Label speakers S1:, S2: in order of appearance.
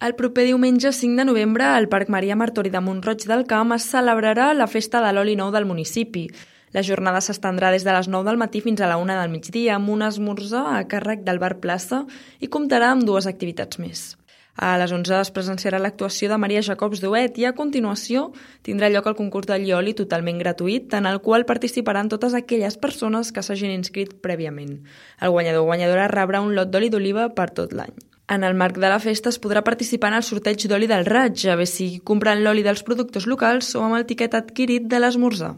S1: El proper diumenge 5 de novembre al Parc Maria Martori de Montroig del Camp es celebrarà la Festa de l'Oli Nou del municipi. La jornada s'estendrà des de les 9 del matí fins a la 1 del migdia amb un esmorzar a càrrec del Bar Plaça i comptarà amb dues activitats més. A les 11 es presenciarà l'actuació de Maria Jacobs Duet i a continuació tindrà lloc el concurs de llioli totalment gratuït en el qual participaran totes aquelles persones que s'hagin inscrit prèviament. El guanyador o guanyadora rebrà un lot d'oli d'oliva per tot l'any. En el marc de la festa es podrà participar en el sorteig d'oli del raig, a bé sigui comprant l'oli dels productors locals o amb el tiquet adquirit de l'esmorzar.